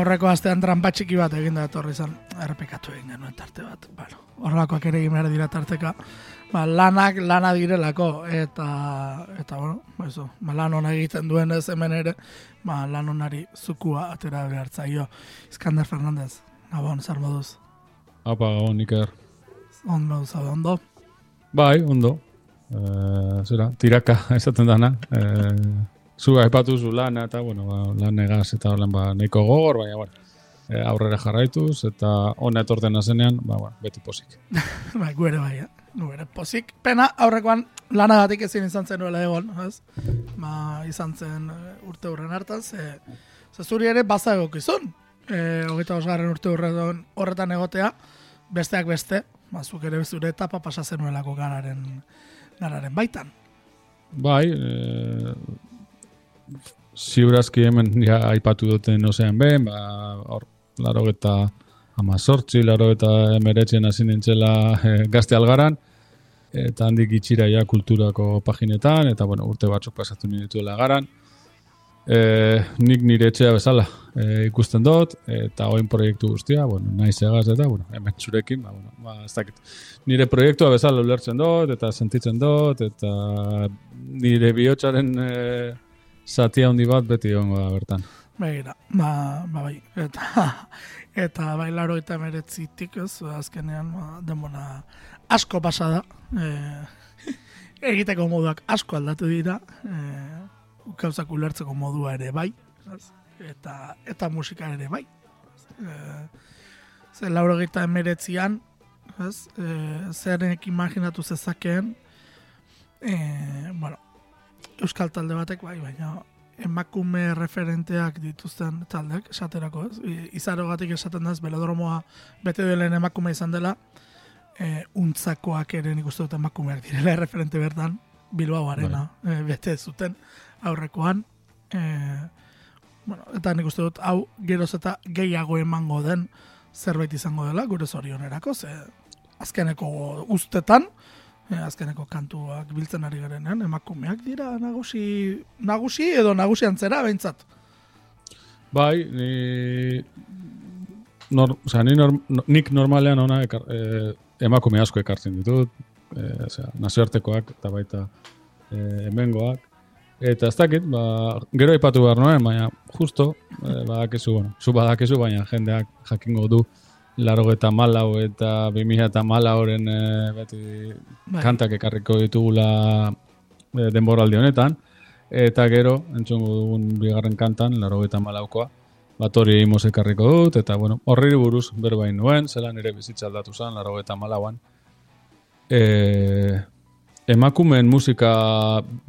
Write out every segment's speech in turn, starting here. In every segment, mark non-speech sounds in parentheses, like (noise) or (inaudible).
aurreko astean trampa txiki bat egin da etorri zen errepikatu egin genuen tarte bat. Bueno, horrelakoak ere egin behar dira tarteka. Ba, lanak lana direlako eta eta bueno, eso, ba, lan ona egiten duen ez hemen ere, ba, lan onari zukua atera behartzaio. Iskander Fernandez, gabon, zer moduz? Apa, gabon, Iker. Ondo, zabe, ondo? Bai, ondo. Eh, zera, tiraka (laughs) esaten dana. Eh, zu aipatu zu lana eta, bueno, ba, lan egaz eta horren ba, nahiko gogor, baina, bueno, eh, aurrera jarraituz eta ona etorten azenean, ba, bueno, beti posik. (laughs) bai, guere bai, eh? guere posik. Pena, aurrekoan lanagatik ezin izan zen nuela egon, ez? Ba, izan zen eh, urte hurren hartan, ze, ze zuri ere baza egokizun. E, hogeita osgarren urte hurretan, horretan egotea, besteak beste, ba, zuk ere zure etapa pasa zenuelako gararen, gararen baitan. Bai, eh, ziurazki hemen ja aipatu duten ozean ben, ba, hor, laro eta amazortzi, laro eta emeretzen hasi nintzela eh, gazte algaran, eta handik itxira ja kulturako paginetan, eta bueno, urte batzuk pasatu nituela garan. E, nik nire etxea bezala e, ikusten dut, eta oin proiektu guztia, bueno, naiz egaz eta, bueno, hemen zurekin, ba, bueno, ba, ez dakit. Nire proiektua bezala ulertzen dut, eta sentitzen dut, eta nire bihotzaren e, zatia handi bat beti egongo da bertan. Begira, ba, ba bai, eta, (laughs) eta bai laro eta meretzitik, ez, azkenean, ba, demona asko pasa da, e, (laughs) egiteko moduak asko aldatu dira, e, gauzak ulertzeko modua ere bai, ez, eta, eta musika ere bai. E, ze lauro eta emeretzian, ez, e, zerrenek imaginatu zezakeen, e, bueno, euskal talde batek bai, baina emakume referenteak dituzten taldeak, esaterako, ez? Izarogatik esaten da ez, belodromoa bete delen emakume izan dela, e, untzakoak ere nik uste dut emakumeak direla referente bertan, Bilbao arena e, bete zuten aurrekoan. E, bueno, eta nik uste dut, hau geroz eta gehiago emango den zerbait izango dela, gure zorionerako, ze azkeneko ustetan, e, azkeneko kantuak biltzen ari garenean, emakumeak dira nagusi, nagusi edo nagusi antzera behintzat. Bai, ni, nor, oza, ni nor, nik normalean ona ekar, e, emakume asko ekartzen ditut, e, oza, nazioartekoak eta baita e, hemengoak. Eta ez dakit, ba, gero aipatu behar noen, baina justo, e, badakizu, bueno, zu badakizu, baina jendeak jakingo du, laro eta malau eta bimila eta malauren e, beti Bai. kantak ekarriko ditugula e, denboraldi honetan. Eta gero, entzungo dugun bigarren kantan, laro eta malaukoa, bat hori imoz ekarriko dut, eta bueno, horri buruz berbain nuen, zelan ere bizitza aldatu zen, laro eta malauan. E, emakumeen musika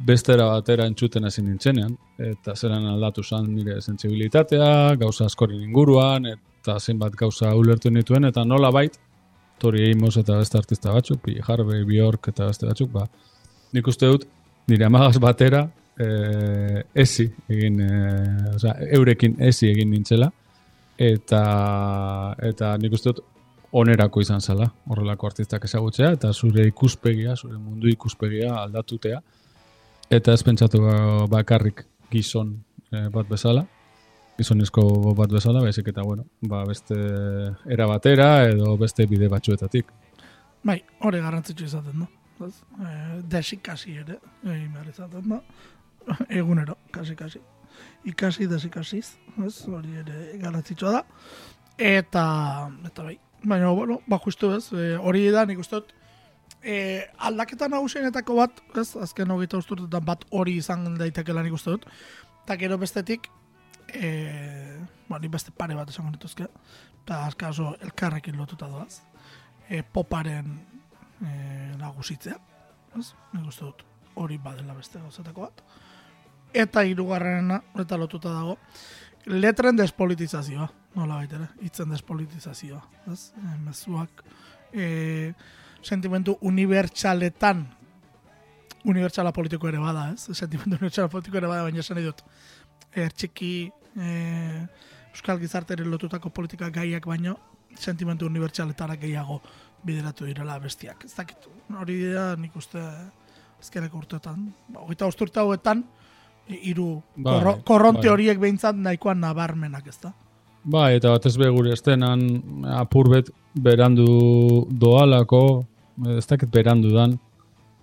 bestera batera entzuten hasi nintzenean, eta zelan aldatu zen nire sensibilitatea, gauza askorin inguruan, eta zenbat gauza ulertu nituen, eta nola bait, Tori Amos eta beste artista batzuk, Pi Harvey, Bjork eta beste batzuk, ba, nik uste dut, nire amagaz batera, eh, esi egin, eh, osea, eurekin esi egin nintzela, eta, eta nik uste dut, onerako izan zala, horrelako artistak ezagutzea, eta zure ikuspegia, zure mundu ikuspegia aldatutea, eta ez pentsatu ba- bakarrik gizon eh, bat bezala, gizonezko bat bezala, baizik eta, bueno, ba, beste era batera edo beste bide batzuetatik. Bai, hori garrantzitsu izaten da. Ez? E, desikasi ere, egin behar izaten da. (laughs) Egunero, kasi, kasi. Ikasi, desikasiz, ez? Hori ere garrantzitsua da. Eta, eta bai, baina, bueno, ba, justu ez, e, hori da, nik uste dut, e, aldaketa nagusienetako bat, ez, azken hogeita usturtetan bat hori izan daitekela nik uste dut, eta gero bestetik, e, bueno, nik beste pare bat esango nituzke, eta azkaso elkarrekin lotuta doaz, e, poparen e, nagusitzea, ez, nik uste dut hori badela beste gauzatako bat, eta hirugarrena eta lotuta dago, letren despolitizazioa, nola baitere, hitzen despolitizazioa, ez? E, mezuak e, sentimentu unibertsaletan unibertsala politiko ere bada, ez? Sentimentu unibertsala politiko ere bada, baina esan dut ertxiki e, Euskal Gizarteren lotutako politika gaiak baino sentimentu unibertsaletara gehiago bideratu direla bestiak. Ez dakit, hori da nik uste azkeneko urteetan, ba, hogeita usturte hauetan, hiru Bai, korro, korronte bai. horiek behintzat nahikoan nabarmenak, ez da? Ba, eta batez be gure estenan apurbet berandu doalako, ez dakit berandu dan,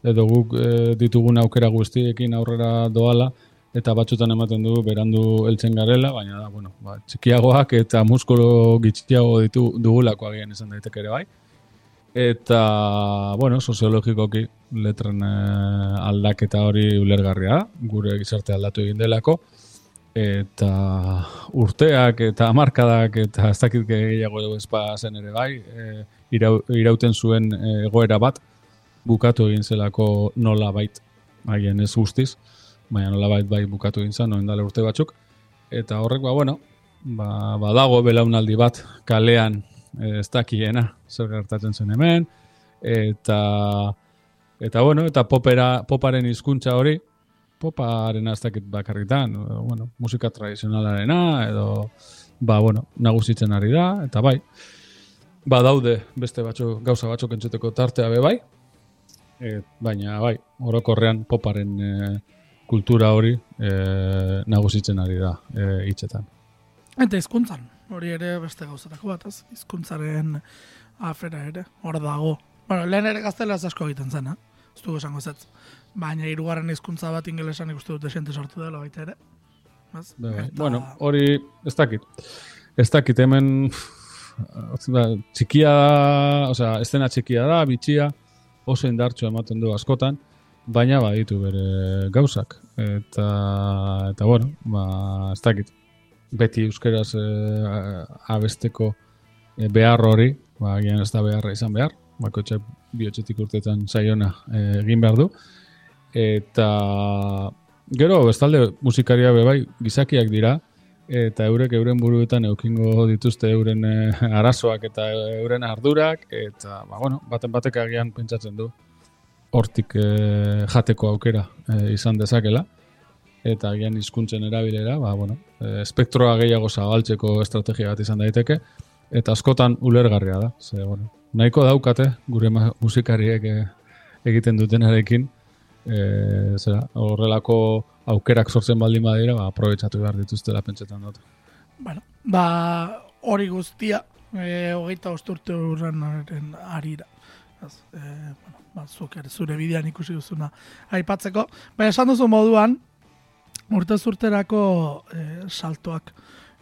edo guk e, ditugun aukera guztiekin aurrera doala, eta batzutan ematen du berandu heltzen garela, baina da, bueno, ba, txikiagoak eta muskolo gitxiago ditu dugulako agian izan daiteke ere bai. Eta, bueno, soziologikoki letren e, aldaketa hori ulergarria, gure gizarte aldatu egin delako, eta urteak eta hamarkadak eta ez dakit gehiago edo ezpa zen ere bai, e, irauten zuen egoera bat, bukatu egin zelako nola bait, haien ez guztiz, baina nola bait bai bukatu egin zen, noen urte batzuk, eta horrek, ba, bueno, ba, badago belaunaldi bat kalean ez dakiena zer gertatzen zen hemen, eta eta bueno, eta popera, poparen hizkuntza hori, poparen ez bakarritan, bueno, musika tradizionalarena, edo, ba, bueno, nagusitzen ari da, eta bai, ba daude beste batzuk gauza batzuk entzuteko tartea be bai, E, baina, bai, orokorrean poparen e, kultura hori e, nagusitzen ari da e, hitzetan. Eta hizkuntzan hori ere beste gauzatako bat, ez? Hizkuntzaren afera ere, hor dago. Bueno, lehen ere gaztela ez asko egiten zen, eh? Ez dugu esango zetz. Baina hirugarren hizkuntza bat ingelesan ikustu dute xente sortu dela baita ere. Bai, bai. Bueno, hori ez dakit. Ez dakit hemen txikia da, osea, estena txikia da, bitxia, oso indartxo ematen du askotan, baina baditu bere gauzak. Eta, eta bueno, ba, ez dakit, beti euskeraz e, abesteko e, behar hori, ba, gian ez da beharra izan behar, bako txai biotxetik urtetan zaiona e, egin behar du. Eta gero, bestalde musikaria bebai gizakiak dira, eta eurek euren buruetan eukingo dituzte euren e, arazoak eta euren ardurak, eta, ba, bueno, baten batek agian pentsatzen du hortik e, jateko aukera e, izan dezakela, eta agian hizkuntzen erabilera, ba, bueno, e, espektroa gehiago zabaltzeko estrategia bat izan daiteke, eta askotan ulergarria da, ze, bueno, nahiko daukate gure musikariek egiten dutenarekin, e, zera, horrelako aukerak sortzen baldin badira, ba, aprobetsatu behar dituztela pentsetan dut. Bueno, ba, hori guztia, e, hogeita osturte urren arira. Az, e, bueno, ba, zuker, zure bidean ikusi duzuna aipatzeko. Ba, esan duzu moduan, urte zurterako e, saltoak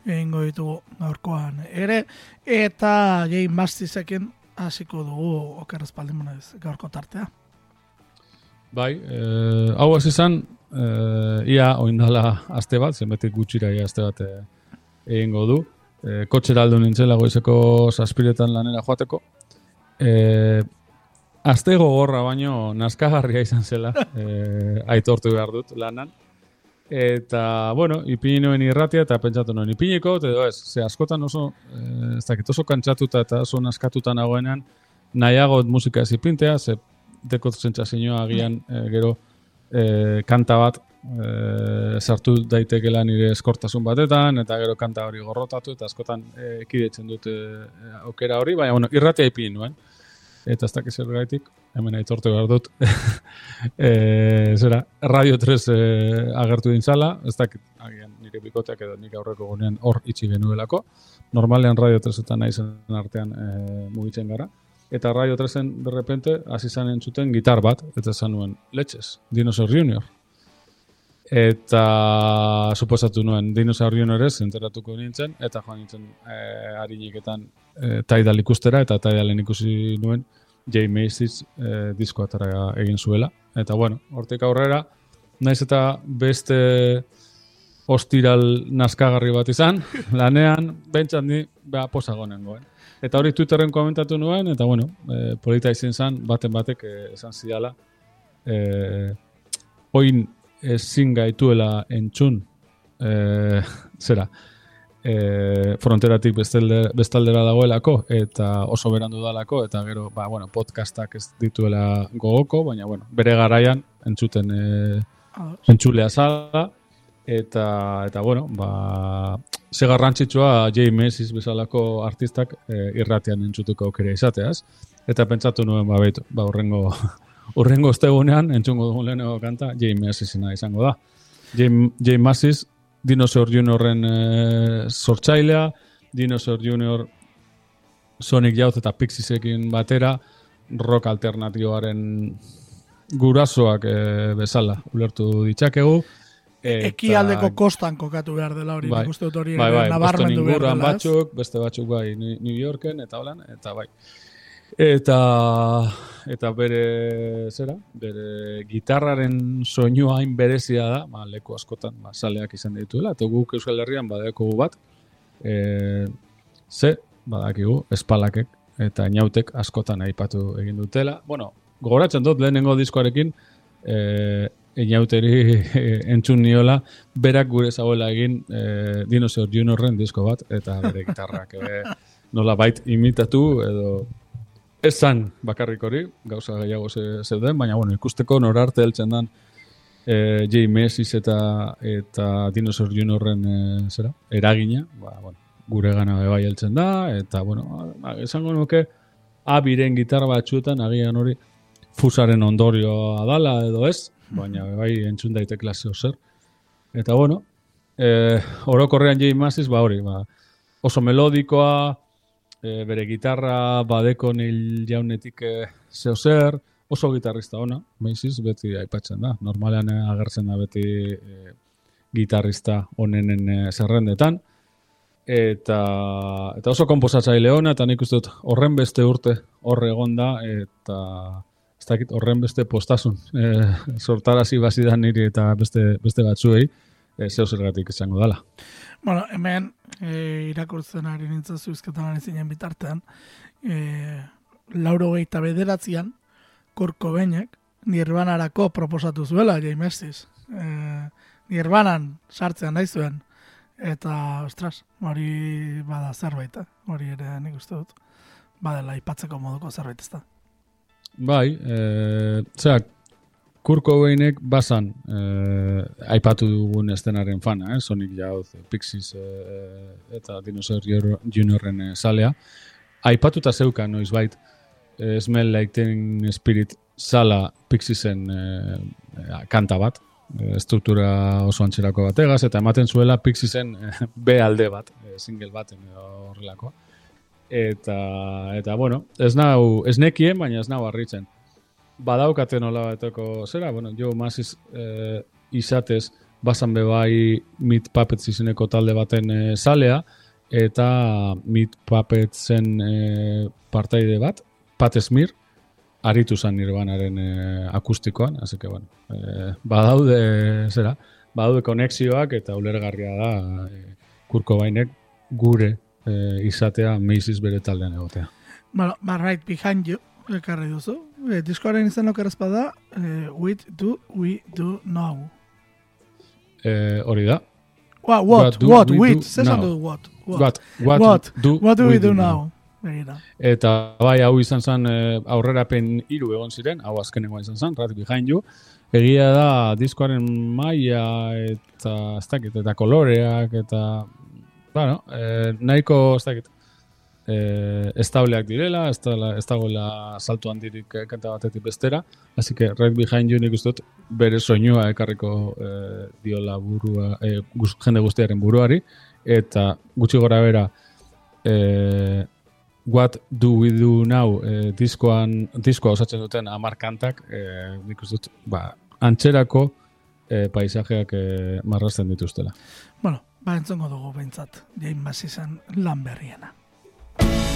egingo ditugu gaurkoan ere, eta gehi mastizekin hasiko dugu okeraz baldin gaurko tartea. Bai, e, hau ez izan, uh, ia oindala aste bat, zenbetik gutxira ia aste bat eh, egingo du. E, kotxera aldo nintzen lagoizeko saspiretan lanera joateko. E, aste gogorra baino naskagarria izan zela, (laughs) e, aitortu behar dut lanan. Eta, bueno, ipini noen irratia eta pentsatu noen ipiniko, edo ez, ze askotan oso, ez dakit oso kantxatuta eta oso naskatuta nagoenean, nahiago musika ez ipintea, ze dekot zentzazioa agian e, gero e, kanta bat e, sartu daitekela nire eskortasun batetan, eta gero kanta hori gorrotatu, eta askotan e, ekidetzen dut e, aukera hori, baina bueno, irratia ipin nuen. Eta ez dakiz gaitik, hemen aitortu behar dut, (laughs) e, zera, Radio 3 e, agertu dintzala, ez dakit, agian nire bikoteak edo nire aurreko gunean hor itxi genuelako, normalean Radio 3 eta naizen artean e, mugitzen gara, eta Radio 3en de repente hasi zan entzuten gitar bat, eta zan nuen, letxez, Dinosaur Junior. Eta suposatu nuen Dinosaur Junior ez, enteratuko nintzen, eta joan nintzen e, hariniketan e, Tidal ikustera, eta Tidalen ikusi nuen J. Macy's e, disko atara egin zuela. Eta bueno, hortik aurrera, naiz eta beste ostiral naskagarri bat izan, (laughs) lanean, bentsan ni, beha posagonen goen. Eta hori Twitterren komentatu nuen, eta bueno, e, polita izin zen, baten batek e, esan zidala, e, oin ezin gaituela entzun, e, zera, e, fronteratik bestaldera dagoelako, eta oso berandu dalako, eta gero, ba, bueno, podcastak ez dituela gogoko, baina, bueno, bere garaian entzuten e, entzulea zala, eta, eta bueno, ba, ze garrantzitsua J. Macy's bezalako artistak e, irratian entzutuko aukera izateaz. Eta pentsatu nuen, ba, behitu, ba, urrengo, (laughs) urrengo ostegunean, entzungo dugun leheneko kanta, J. Macy'sina izango da. J. J. Dinosaur horren e, sortzailea, Dinosaur Junior, Sonic Youth eta Pixiesekin batera, rock alternatiboaren gurasoak e, bezala ulertu ditzakegu. Eta... Ekialdeko kostan kokatu behar dela hori, bai, dut hori bai, bai, nabarmendu behar dela, ez? batzuk, beste batzuk bai New Yorken eta holan, eta bai. Eta eta bere zera, bere gitarraren soinua hain berezia da, ba, leku askotan ba, saleak izan dituela, eta guk Euskal Herrian badeko bat, e, ze, badakigu, espalakek eta inautek askotan aipatu egin dutela. Bueno, gogoratzen dut lehenengo diskoarekin, e, inauteri (laughs) entzun niola, berak gure zagoela egin e, Dinosaur Juniorren disko bat, eta bere gitarrak e, (laughs) nola bait imitatu edo esan bakarrik hori, gauza gehiago ze- zeuden, baina bueno, ikusteko norarte heltzen dan e, J. Messis eta eta Dinosaur Juniorren e, zera, eragina, ba, bueno, gure gana bai heltzen da, eta bueno, ba, esango nuke abiren gitarra batzuetan agian hori fusaren ondorioa dala edo ez, baina bai entzun daitekela zeo zer. Eta bueno, eh, orokorrean J. Massis, ba hori, ba, oso melodikoa, e, bere gitarra badeko nil jaunetik e, zeo zer, oso gitarrista ona, Macy's beti aipatzen da. Normalean eh, agertzen da beti e, gitarrista onenen e, zerrendetan. Eta, eta oso komposatzaile ona, eta nik uste dut horren beste urte horre egon da, eta ez dakit horren beste postasun e, sortarazi bazidan niri eta beste, beste batzuei, e, zeo zergatik izango dala. Bueno, hemen e, irakurtzen ari nintzen zuizketan ari zinen bitartean, e, lauro gehieta bederatzean, Kurko Benek, Nirvanarako proposatu zuela, Jaimestiz. E, Nirvanan sartzean nahi zuen. Eta, ostras, hori bada zerbait, eh? hori ere nik uste dut. Badela, ipatzeko moduko zerbait ez da. Bai, e, zera, Kurt Cobainek basan e, aipatu dugun estenaren fana, eh? Sonic Youth, Pixies e, eta Dinosaur Junior- Juniorren e, salea. Aipatuta zeukan noiz bait, e, Smell Like Teen Spirit sala Pixiesen e, e, kanta bat, e, estruktura oso antxerako bategaz, eta ematen zuela Pixiesen e, B alde bat, e, single baten edo horrelakoa. Eta, eta bueno, ez nau, ez nekien, baina ez nau harritzen badaukate nola bateko zera, bueno, jo masiz eh, izatez basan bebai Meat Puppets izeneko talde baten eh, salea, eta Meat Puppetsen eh, partaide bat, Pat Smir, aritu zan nirbanaren eh, akustikoan, así que bueno, eh, badaude, zera, badaude konexioak eta ulergarria da eh, Kurko Bainek gure eh, izatea Macy's bere taldean egotea. Bueno, ba, right behind you, ekarri duzu. E, diskoaren izan okeraz bada, e, What do we do now? Eh, hori da. What, what, What do what, we do now? du what? What, What, what, What? do, what do we do now? Begira. Eta bai, hau izan zen aurrerapen hiru egon ziren, hau azkenengoa izan zen, Right Behind You. Egia da diskoaren maila eta ez dakit, eta koloreak eta bueno, eh, nahiko ez dakit, eh, estableak direla, ez, da, ez dagoela saltu handirik eh, kanta batetik bestera, así que Right Behind You nik uste dut bere soinua ekarriko eh, diola burua, eh, guz, jende guztiaren buruari, eta gutxi gora bera, eh, What Do We Do Now eh, diskoan, diskoa osatzen duten amar kantak, eh, nik dut, ba, antxerako eh, paisajeak eh, marrazten dituztela. Bueno, ba entzongo dugu behintzat, James Massisen lan berriena. you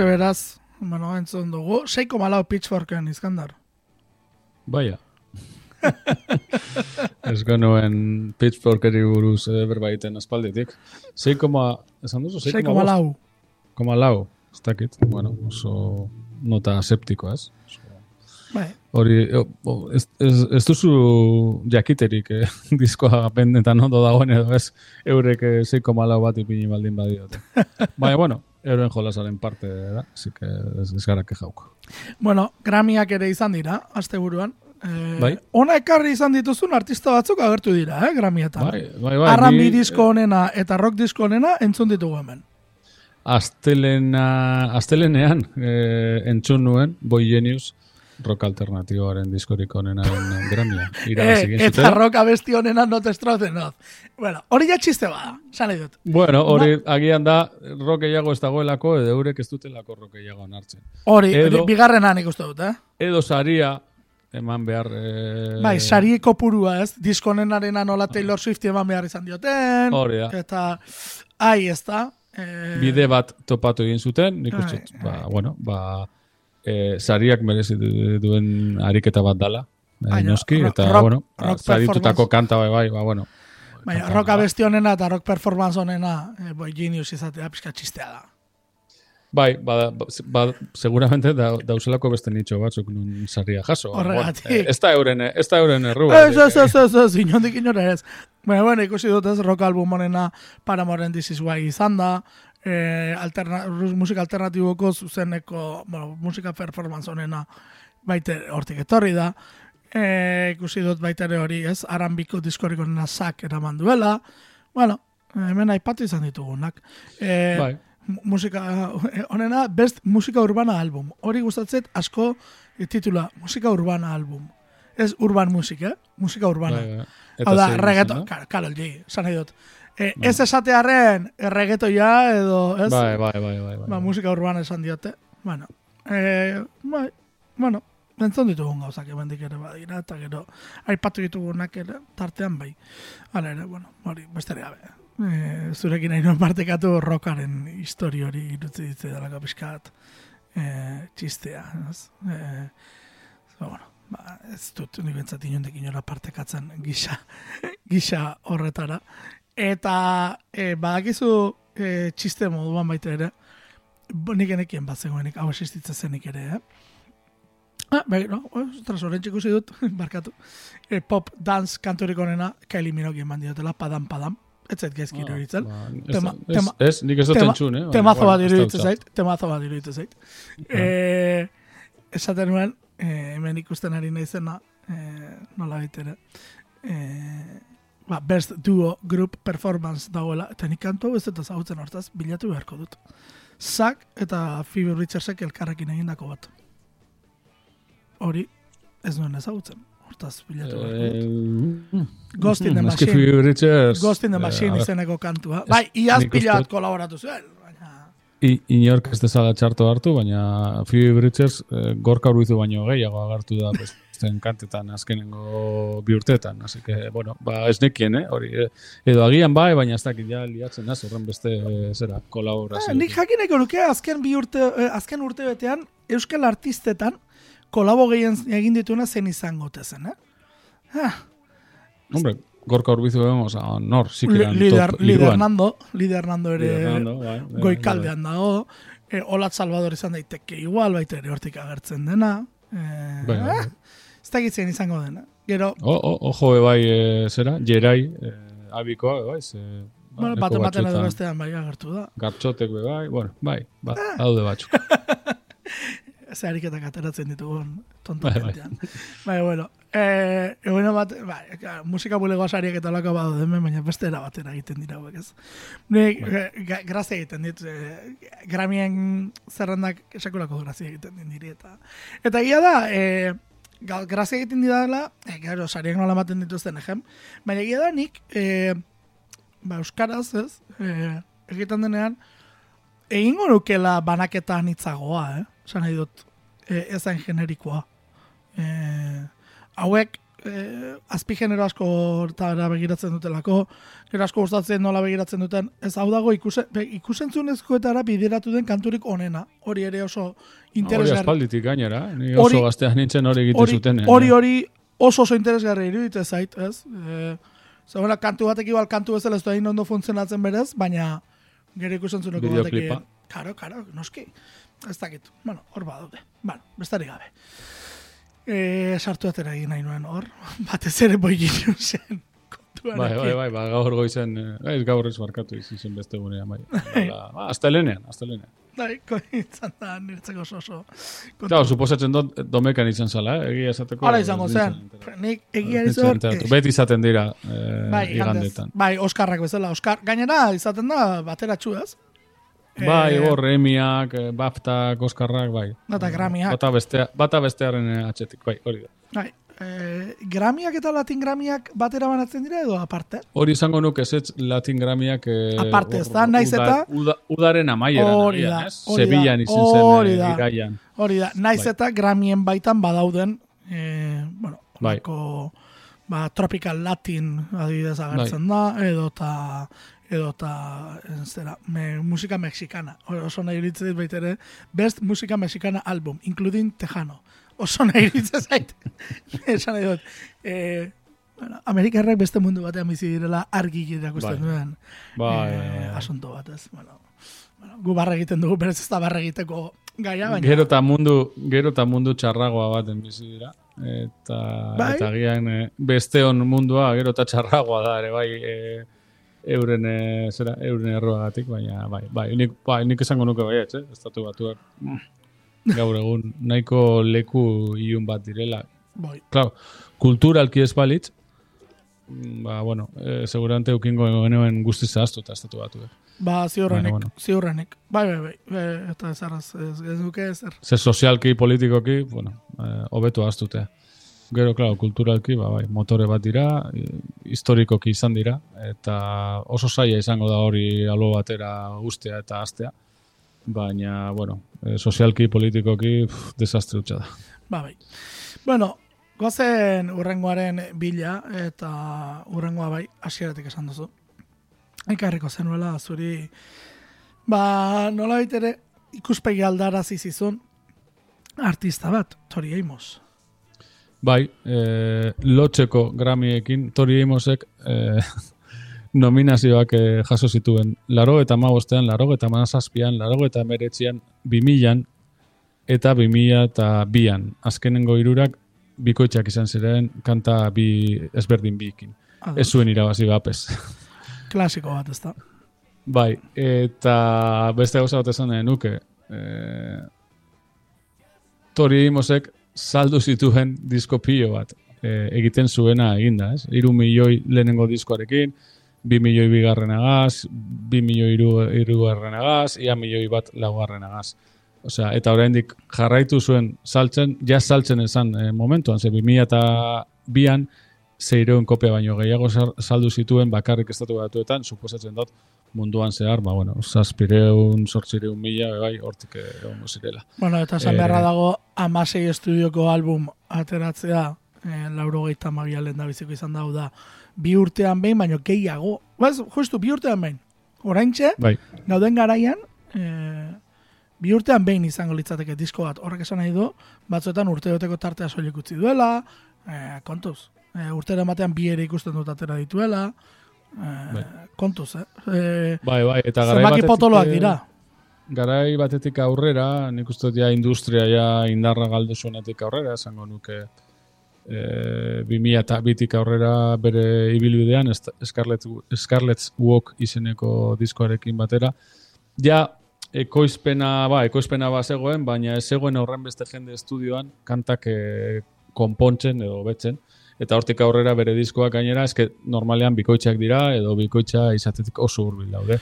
Hortxe beraz, bueno, entzun dugu, 6,4 pitchforken izkandar. Baia. (laughs) Ez genuen pitchforkeri buruz eh, berbaiten aspalditik. 6, esan duzu? 6,4? 6,4. Koma lau, ez dakit, bueno, oso nota septiko, ez? Bai, Hori, o- ez, ez, ez duzu jakiterik eh, (laughs) diskoa pendetan ondo dagoen edo ez, eurek eh, 6,lau bat ipini baldin badiote. (laughs) Baina, bueno, euren jolasaren parte da, que ez, ez gara kejauko. Bueno, Grammyak ere izan dira, asteburuan. Eh, Bai. Ona ekarri izan dituzun artista batzuk agertu dira, eh, Grammyetan. Bai, bai, bai. R&B ni, disko onena eta rock disko onena entzun ditugu hemen. Astelena, astelenean eh, entzun nuen Boy Genius rock alternatiboaren diskorik onenaren Grammya. Irabazi egin Eh, eta rock abesti onena not estrozen oz. Bueno, hori ja txiste bada, nahi dut. Bueno, hori agian da rock gehiago ez dagoelako edo eurek ez dutelako rock gehiago hartzen. Hori, Edo- bigarrena nik uste dut, eh? Edo saria eman behar... Eh, Bai, sari kopurua ez, diskonenarena nola Taylor Swift eman behar izan dioten. Hori da. Eta, ai, ez da. Eh, bide bat topatu egin zuten, nik uste, ba, bueno, ba, e, sariak merezi du- duen ariketa bat dala, e, noski, ro- eta, rock- bueno, ba, rock saritutako performance- kanta bai, bai, ba, bueno. Baina, rock abesti onena eta rock performance onena, eh, boy, genius izatea, pixka txistea da. Bai, ba, ba, ba, seguramente da, dauzelako beste nitxo batzuk nun saria jaso. Horregatik. Eh, ez da euren, ez da euren errua. Ez, ez, ez, ez, ez, inondik inora ez. Baina, bueno, ikusi dut ez, rock album honena Paramoren This Is Why izan da, eh, alterna, musika alternatiboko zuzeneko, bueno, musika performance honena baite hortik etorri da, eh, ikusi dut baita ere hori, ez, arambiko diskorik honena sak eraman duela, bueno, hemen aipatu izan ditugunak. Eh, Bai. mu- musika (laughs) honena best musika urbana album. Hori gustatzet asko titula musika urbana album. Ez urban musik, eh? Musika urbana. Bai, bai. Hau da, reggaeton, kar- Karol G, nahi dut. Eh, Ez esatearren reggaetoia edo, ez? Bai, bai, bai, bai, bai. Ba, musika urbana esan diote. Bueno, eh, bai, bueno, entzun ditugun gauzak emendik ere badira, eta gero, aipatu ditugunak ere, tartean bai. Hala ere, bueno, hori, besterik gabe. E, zurekin nahi nuen partekatu rockaren histori hori irutzi ditze dalako pixkat e, txistea. Ez? E, ba, bueno, ba, ez dut nik bentsat inondik inora partekatzen gisa, (laughs) gisa horretara. Eta e, badakizu e, txiste moduan baita ere, nik enekien bat zegoenik, hau existitzen zenik ere, eh? Ah, bai, no, ostras, orain ikusi dut, (laughs) barkatu. E, pop dance kanturik onena, Kylie Minogue eman diotela, padam, padam. Ez zait gaizki Ah, iruditzen. ba, Tema- ez- tema- Ez, nik ez dut entzun, eh? Temazo bat iruditzen zait, temazo bat iruditzen zait. Eh, esaten nuen, eh, hemen ikusten ari naizena, eh, nola baitere, eh, ba, best duo group performance dagoela, eta nik kantu hau ez dut ezagutzen hortaz, bilatu beharko dut. Zack eta Phoebe Richardsek elkarrekin egindako bat. Hori, ez nuen ezagutzen. Hortaz, bilatu beharko dut. Eh, Ghost in the Machine. Phoebe Richards, Ghost in the eh, Machine ver, izeneko kantua. Bai, iaz pila bat kolaboratu zuen. Baina... I- inork ez dezala txarto hartu, baina Phoebe Bridgers eh, gorka urbizu baino gehiago agartu da besten kantetan azkenengo bi urteetan. Así que, bueno, ba, ez nekien, eh? Hori, eh, edo agian bai, baina ez dakit ja liatzen naz, horren beste, eh, zera, kolaborazio. Ah, nik jakineko nuke azken bi urte, eh, azken urte betean euskal artistetan kolabo gehien egin dituna zen izango zen, eh? Ah, Hombre, gorka urbizu vemos a nor, sikiran lider, top lider iruan. Hernando, lider Hernando ere Lider Hernando, bai, goikaldean dago, e, Olat Salvador izan daiteke igual, baita ere hortik agertzen dena. E, Bai, bai, bai. ez dakitzen izango dena. Gero, ojo bai, eh, zera, Jerai, eh, abikoa, bai, ze, ba, bueno, leku bat ematen edo bestean bai agertu da. Gartxotek be bai, bueno, bai, ba, Ah. daude batzuk. (laughs) Ze hariketak ateratzen ditugun tonto Bai, bai. jentean. Bai, bueno. Eh, egunen bat, bai, musika bulegoa sariak eta lako badu hemen, baina beste era batera egiten dira hauek, ez. Nik, Bai. grazia egiten dit, eh, gramien zerrendak esakulako grazia egiten din diri, eta eta egia da, eh, grazia egiten didala, eh, gero, sariak nola ematen dituzten egen, baina egia da nik, eh, ba, euskaraz, ez, eh, egiten denean, egingo nukela banaketa anitzagoa, eh? Esan nahi dut, e, ezain generikoa. E, hauek eh, azpigenero asko hortara begiratzen dutelako, gero asko gustatzen nola begiratzen duten, ez hau dago ikuse, be, ikusentzunezkoetara bideratu den kanturik onena, hori ere oso Hori interesgarri. aspalditik gainera, ni Hori- oso gaztean nintzen hori egite hori, zuten. eh. hori, hori oso oso interesgarri iruditzen zait, ez? E, Zagoela, kantu batek igual kantu bezala ez da ondo funtzionatzen berez, baina gero ikusentzuneko batekin. Karo, karo, noski. Ez dakit. Bueno, hor badaude. Bueno, bestarik gabe. E, sartu atera egin nahi nuen hor. (laughs) Batez ere boi zen. Bai, bai, bai, ba, gaur goizen, eh, gaur ez barkatu izen beste gunean, bai. Hala, (laughs) ba, astelenean, astelenean. Bai, ko- (laughs) izan da niretzako oso oso. kontu- Claro, suposatzen dut domekan izan zala, eh? egia esateko. Hala izango zen. Nik egia izan, enteratu. Beti izaten dira eh, Bai, igandetan. Bai, Oskarrak bezala. Oskar, gainera izaten da bateratxu, ez? Bai, Eh, hor, Emiak, eh, Baftak, Oskarrak, bai. Bata Grammyak. Bata, bestea, bata bestearen eh, atzetik, bai, hori da. Bai, eh, Gramiak eta Latin Gramiak batera banatzen dira edo aparte? Hori izango nuke ez Latin Gramiak... Eh, Aparte, hor, ezta? Naiz eta- Uda, udaren amaieran, Hori da, ez? hori da, izen hori da. eh, iraian. Hori da, naiz Bai. eta Gramien baitan badauden, eh, bueno, Bai. olako, ba, Tropical Latin adibidez agertzen Bai. da, edo ta, edo ta, ez zera, me, musika mexicana. Hori Oso nahi iritzen dit baita ere, best musika mexicana album, including Tejano. Oso nahi iritzen zait. (laughs) Esan nahi dut. Eh, bueno, Amerikarrak beste mundu batean bizi direla argi irakusten Bai. duen Bai, eh, bai, bai. asunto bat ez. Bueno, bueno, gu barra egiten dugu, berez ez da barra egiteko gaia, baina... Gero eta mundu, gero eta mundu txarragoa baten bizi dira. Eta, Bai. eta gian eh, besteon mundua gero eta txarragoa da ere, bai, eh, euren, eh, zera, euren erroagatik, baina, bai, bai, nik, bai, nik esango nuke bai, eh, estatu batuak. mm, Gaur egun, nahiko leku ilun bat direla. Bai. Claro, kulturalki ez balitz, mm, ba, bueno, eh, seguramente ukingo genuen guztiz zahaztuta estatu batu. Ba, ziurrenik, Baina, bueno. ziurrenik. Bai, bai, bai, e, eta ez arraz, ez, ez duke ezer. Ze sozialki, politikoki, bueno, eh, hobeto aztutea. Gero, claro, kulturalki, ba, bai, motore bat dira, historikoki izan dira, eta oso zaila izango da hori alo batera ustea eta astea. Baina, bueno, eh, sozialki, politikoki, pff, desastre hutsa da. Ba, bai. Bueno, gozen urrengoaren bila, eta urrengoa bai, hasieratik esan duzu. Ekarriko zenuela, zuri, ba, nola ere ikuspegi aldarazi zizun artista bat, Tori Amos. Bai, eh, lotxeko Grammyekin, Tori Amosek eh, (laughs) nominazioak eh, jaso zituen. Laro eta magostean, laro eta mazazpian, laro eta meretzian, bimilan eta bimila eta bian. Azkenengo irurak bikoitzak izan ziren kanta bi ezberdin bikin. Ados. Ez zuen irabazi bapez. (laughs) Klasiko bat, ez da. bai, eta beste gauza bat esan nuke. Eh, Tori Amosek saldu zituen disko pilo bat eh, egiten zuena eginda, ez? Iru milioi lehenengo diskoarekin, bi milioi bigarrenagaz, bi milioi iru, irugarrenagaz, ia milioi bat laugarrenagaz. Osea, eta oraindik jarraitu zuen saltzen, ja saltzen esan eh, momentuan, ze 2000 eta bian, zeireun kopia baino gehiago saldu zituen bakarrik estatu batuetan, suposatzen dut munduan zehar, ba, bueno, zazpireun, sortzireun mila, bai, hortik eh, egongo zirela. Bueno, eta esan Eh, beharra dago amasei estudioko album ateratzea, eh, lauro gehieta mabialen da biziko izan dau da, bi urtean behin, baino gehiago. Baz, justu, bi urtean behin. Oraintxe, Bai, gauden garaian, eh, bi urtean behin izango litzateke disko bat. Horrek esan nahi du, batzuetan urtebeteko tartea soilik utzi duela, eh, kontuz. Eh, urtero batean bi ere ikusten dut atera dituela, eh, Bai. kontuz, eh? eh bai, bai, eta garai batetik, potoloak eh, dira. Garai batetik aurrera, nik uste dut ja industria ja indarra galdu zuenetik aurrera, esango nuke e, 2000 eta bitik aurrera bere ibilbidean Scarlet, Scarlet's Walk izeneko diskoarekin batera. Ja, ekoizpena, ba, ekoizpena ba zegoen, baina ez zegoen horren beste jende estudioan kantak e, konpontzen edo betzen. Eta hortik aurrera bere diskoak gainera, eske normalean bikoitzak dira edo bikoitza izatetik oso hurbil daude.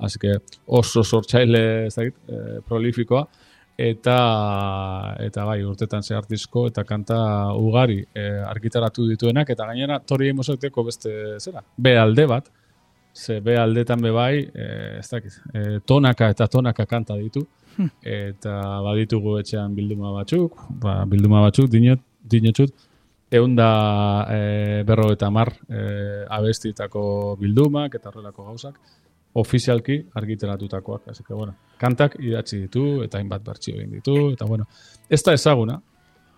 Así que oso sortzaile, ez dakit, eh, prolifikoa. Eta eta bai, urtetan zehar disko eta kanta ugari eh, argitaratu dituenak. Eta gainera Tori Amosek beste zera, B alde bat. Ze B aldetan be bai, eh, ez dakit, eh, tonaka eta tonaka kanta ditu. Eta baditugu etxean bilduma batzuk, ba, bilduma batzuk dinot, dinotxut, eunda e, berro eta mar e, abestitako bildumak eta horrelako gauzak, ofizialki argiteratutakoak. Así que, bueno, kantak idatzi ditu eta hainbat bertsio egin ditu, eta bueno, ez da ezaguna,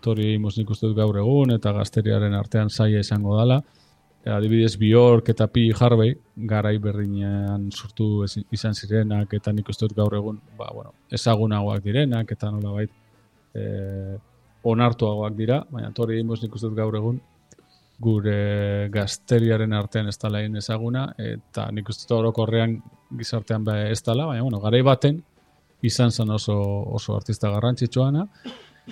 tori nik uste dut gaur egun, eta gazteriaren artean zaila izango dala, adibidez Bjork eta P. Harvey garai berdinean sortu izan zirenak eta nik uste dut gaur egun ba, bueno, ezagunagoak direnak eta nolabait e, onartuagoak dira, baina tori imos nik uste gaur egun gure gazteriaren artean ez dala hain ezaguna eta nik uste orokorrean gizartean be ez dala, baina bueno, garai baten izan zen oso, oso artista garrantzitsuana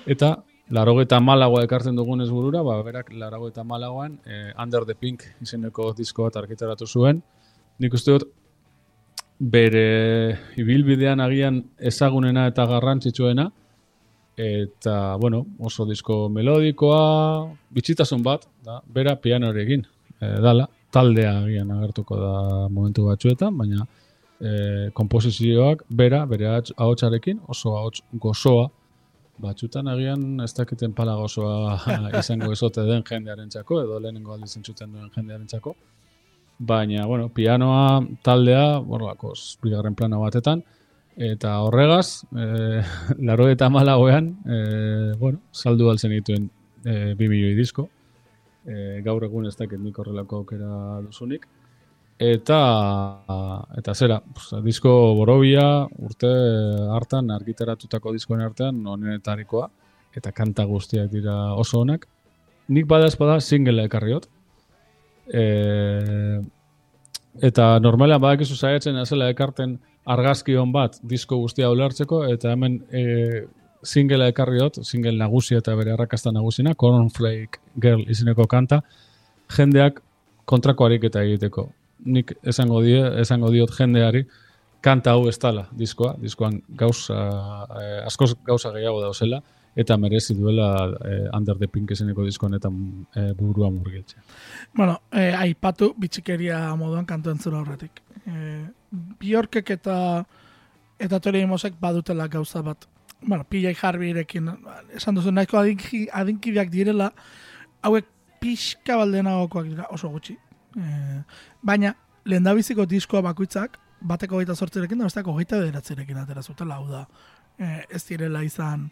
eta Larogeta malagoa ekartzen dugunez burura, ba, berak larogeta malagoan eh, Under the Pink izeneko disko bat argitaratu zuen. Nik uste dut bere ibilbidean agian ezagunena eta garrantzitsuena, eta, bueno, oso disko melodikoa, bitxitasun bat, da, bera pianorekin, e, dala, taldea agian agertuko da momentu batzuetan, baina e, komposizioak bera, bere ahots- ahotsarekin, oso ahots gozoa, batzutan agian ez dakiten pala gozoa (laughs) izango ezote den jendearentzako edo lehenengo aldiz entzuten duen jendearentzako. Baina, bueno, pianoa taldea, borlako, bigarren plana batetan, eta horregaz, (laughs) e, laro eta malagoean, e, bueno, saldu altzen dituen e, bi milioi disko. E, gaur egun ez dakit nik horrelako aukera duzunik. Eta, eta zera, pues, disko borobia urte hartan argitaratutako diskoen artean onenetarikoa, eta kanta guztiak dira oso onak. Nik bada ez bada singlea ekarriot. E, eta normalean badakizu saiatzen azela ekarten argazki on bat disko guztia ulertzeko, eta hemen e, singlea ekarriot, single nagusia eta bere arrakasta nagusina, Cornflake Girl izeneko kanta, jendeak kontrako ariketa egiteko. Nik esango die, esango diot jendeari kanta hau ez dala diskoa, diskoan gauza, eh, askoz gauza gehiago dauzela, eta merezi duela eh, Under the Pink izeneko disko honetan eh, burua murgiltzea. Bueno, eh, aipatu bitxikeria moduan kantu entzula horretik. Eh, Bjorkek eta eta Tori Mosek badutela gauza bat. Bueno, PJ Harveyrekin, esan duzu nahiko adinki, adinkideak direla, hauek pixka baldenagokoak dira, oso gutxi. Eh, baina, lehendabiziko diskoa bakoitzak, bateko gaita sortzerekin da, besteko gaita bederatzerekin atera zutela, hau da. Eh, ez direla izan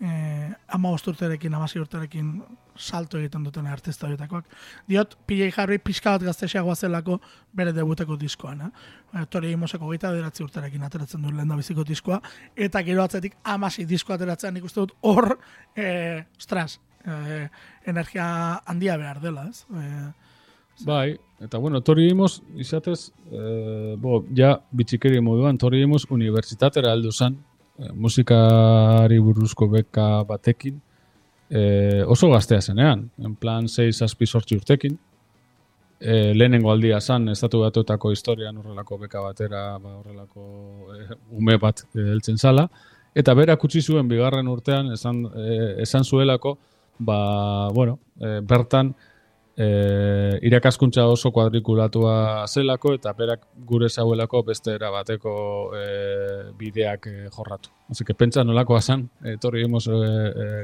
eh, ama urterekin, amasi urterekin salto egiten duten artista horietakoak. Diot, PJ Harvey pixka bat gaztexeagoa zelako bere debuteko diskoan. Eh? Eh, Tori Imoseko gaita bederatzi urterekin ateratzen duen lehen biziko diskoa, eta gero atzetik amasi disko ateratzen nik dut hor, eh, ostras, eh, energia handia behar dela, ez? Eh, Bai, eta bueno, tori imos, izatez, eh, bo, ja, bitxikeri moduan, tori imos unibertsitatera heldu zen, eh, musikari buruzko beka batekin, eh, oso gaztea zenean, en plan 6 zazpi sortzi urtekin, eh, lehenengo aldia zan, estatu batuetako historian horrelako beka batera, ba, horrelako eh, ume bat heltzen zala, eta berak utzi zuen bigarren urtean esan, eh, esan zuelako, ba, bueno, eh, bertan, e, irakaskuntza oso kuadrikulatua zelako eta berak gure zauelako beste era bateko e, bideak e, jorratu. Así que pentsa nolakoa zan, etorri hemos e,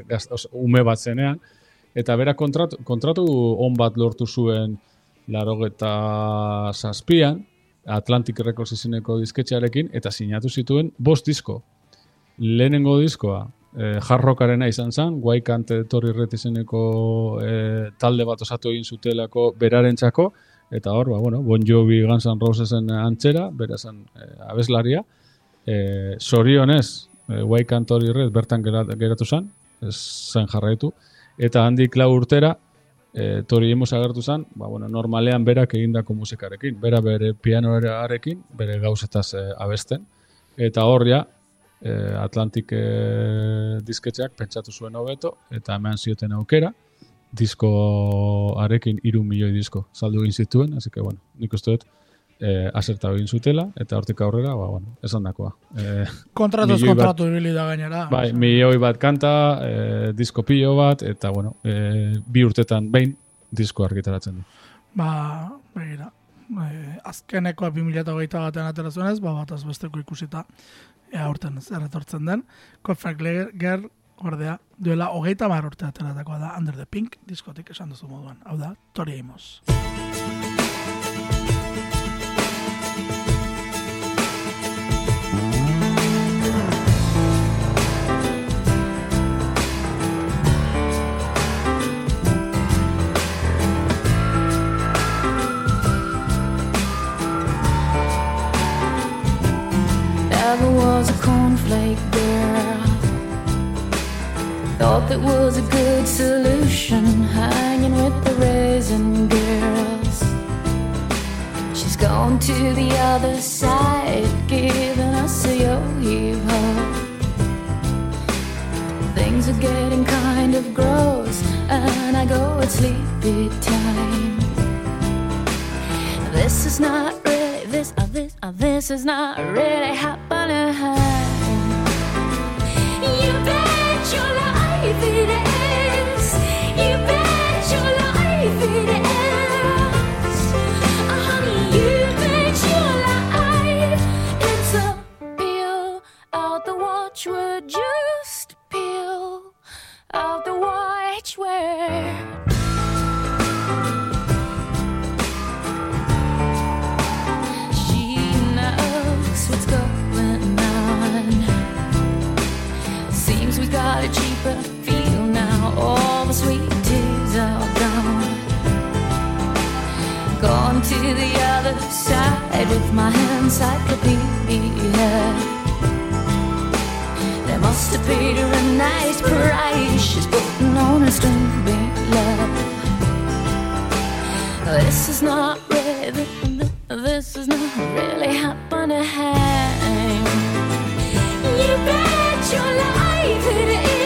e, ume bat zenean, eta berak kontratu, kontratu on bat lortu zuen larogeta zazpian, Atlantic Records izeneko disketxearekin, eta sinatu zituen bost disko. Lehenengo diskoa, eh, jarrokarena izan zen, guaikante torri Red izeneko eh, talde bat osatu egin zutelako berarentzako, eta hor, ba, bueno, Bon Jovi Guns N' Rosesen antzera, bera zen eh, abeslaria, eh, sorionez, eh, guaikante torri Red bertan gerat, geratu zen, zen jarraitu, eta handik lau urtera, e, tori hemos agertu zen, ba, bueno, normalean berak egindako musikarekin, bera bere pianoarekin, bere gauzetaz e, abesten, eta hor ja, e, Atlantic e, disketxeak pentsatu zuen hobeto, eta eman zioten aukera, diskoarekin iru milioi disko saldu egin zituen, así que, bueno, nik uste dut, e, aserta egin zutela, eta hortik aurrera, ba, bueno, esan dakoa. E, kontratuz kontratu ibili da gainera. Bai, milioi bat kanta, e, disko pilo bat, eta bueno, e, bi urtetan behin disko argitaratzen du. Ba, begira. E, azkenekoa 2008 batean atera zuenez, ba, bat besteko ikusita ea urten zer etortzen den. Kofrak Ger ordea, duela hogeita mar urte ateratakoa da Under the Pink diskotik esan duzu moduan. Hau da, Tori Amos. Never was a cornflake girl. Thought that was a good solution, hanging with the raisin girls. She's gone to the other side, giving us a yo heave ho. Things are getting kind of gross, and I go at sleepy time. This is not this. Uh, this. Uh, this is not really happening. You bet your life side with my encyclopedia. They must have paid her a nice price. She's putting on a string love. This is not really, this is not really happening. You bet your life it is.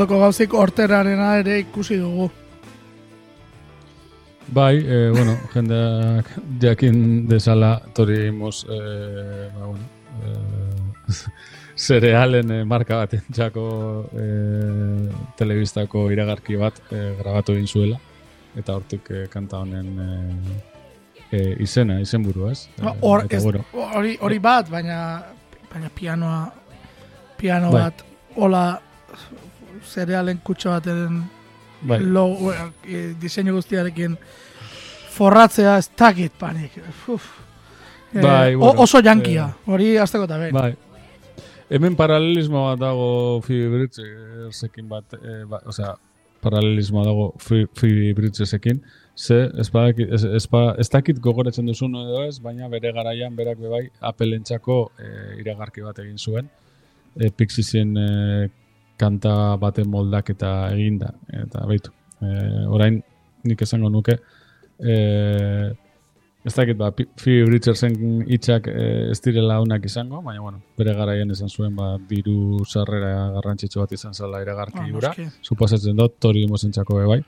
Munduko gauzik horterarena ere ikusi dugu. Bai, e, bueno, jendeak jakin desala tori imos, e, ba, bueno, e, (laughs) zerealen e, marka bat entzako e, telebistako iragarki bat e, grabatu egin zuela, eta hortik e, kanta honen e, e, izena, izenburua, ez? Ba, Hor, eta, ez, hori, hori bat, baina, baina pianoa, piano Bai. bat, hola zerealen kutxo bateren bai, logo, eh, diseinu guztiarekin forratzea ez dakit panik. Uf. Eh, Bai, o- bueno, oso jankia, eh, hori azteko eta behin. Bai. Hemen paralelismo bat dago Phoebe bat, e, ba, osea, paralelismo dago Phoebe- Bridgesekin, ze ez, badaki- ez, ez, ba- ez dakit gogoratzen duzun edo ez, baina bere garaian berak bebai apelentzako e, iragarki bat egin zuen, e, Pixiesien e, kanta baten moldaketa eginda, eta baitu. E, orain nik esango nuke, e, Ez dakit, ba, Phoebe Richardson hitzak eh, ez direla onak izango, baina, bueno, bere garaian esan zuen, ba, diru sarrera garrantzitsu bat izan zela iragarki hura. noski. Suposatzen dut, tori mozentzako bai.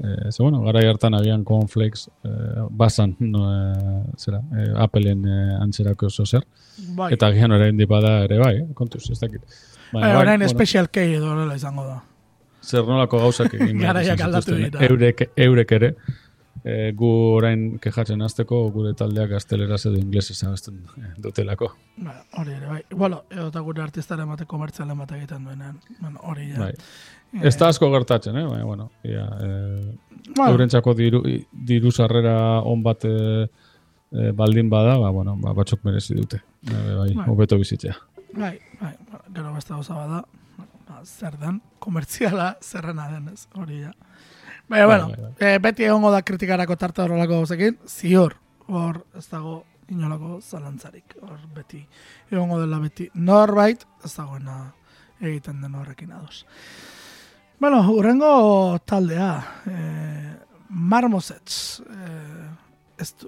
Eh, ze, bueno, garai hartan agian cornflakes eh, basan, no, eh, zera, eh, Appleen eh, antzerako oso zer. Bai. Eta agian orain bada ere bai, eh, kontuz, ez dakit. Baina, Bai, orain bueno, Special K edo horrela izango da. zer nolako gauzak egin Garaiak izan aldatu dira. Eurek, eurek ere, e, gu orain kejatzen hasteko gure taldeak gazteleraz edo inglesez abesten eh, dutelako. Ba, hori ere, bai. Bueno, edo eta gure artistaren bate komertzialen bat egiten duenean. Bueno, hori ja. Bai. Ez da asko gertatzen, eh? Baina, bueno, ia, e, Bueno, eurentzako diru, diru sarrera on bat e, e, baldin bada, ba, bueno, ba, batzuk merezi dute. E, bai, Bai. hobeto bizitzea. Bai, bai, bueno, gero beste gauza bada, ba, zer den, komertziala zerrena denez, hori ja. Baina, Bai, bueno, bai, eh, beti egongo da kritikarako tarte horrelako gauzekin, ziur, hor ez dago inolako zalantzarik, hor beti egongo dela beti norbait, ez dagoena egiten den horrekin ados. Bueno, urrengo taldea, eh, Marmosets, eh,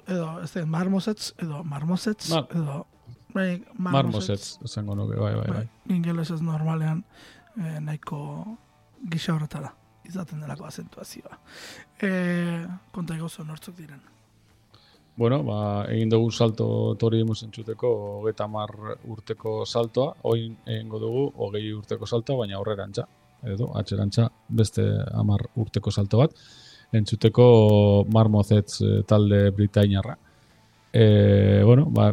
edo, ez da, Marmosets, edo Marmosets, Mar- edo, bai, Marmosets, esango nuke, bai, bai, bai. Bai, ingelesez normalean eh, nahiko gisa horretara izaten delako azentuazioa. Eh, konta egozo nortzuk diren. Bueno, ba, egin dugu salto tori entzuteko hogeita mar urteko saltoa, oin egingo dugu hogei urteko saltoa, baina aurrerantza, edo atxerantza beste hamar urteko salto bat, entzuteko Marmozets eh, talde britainarra. E, bueno, ba,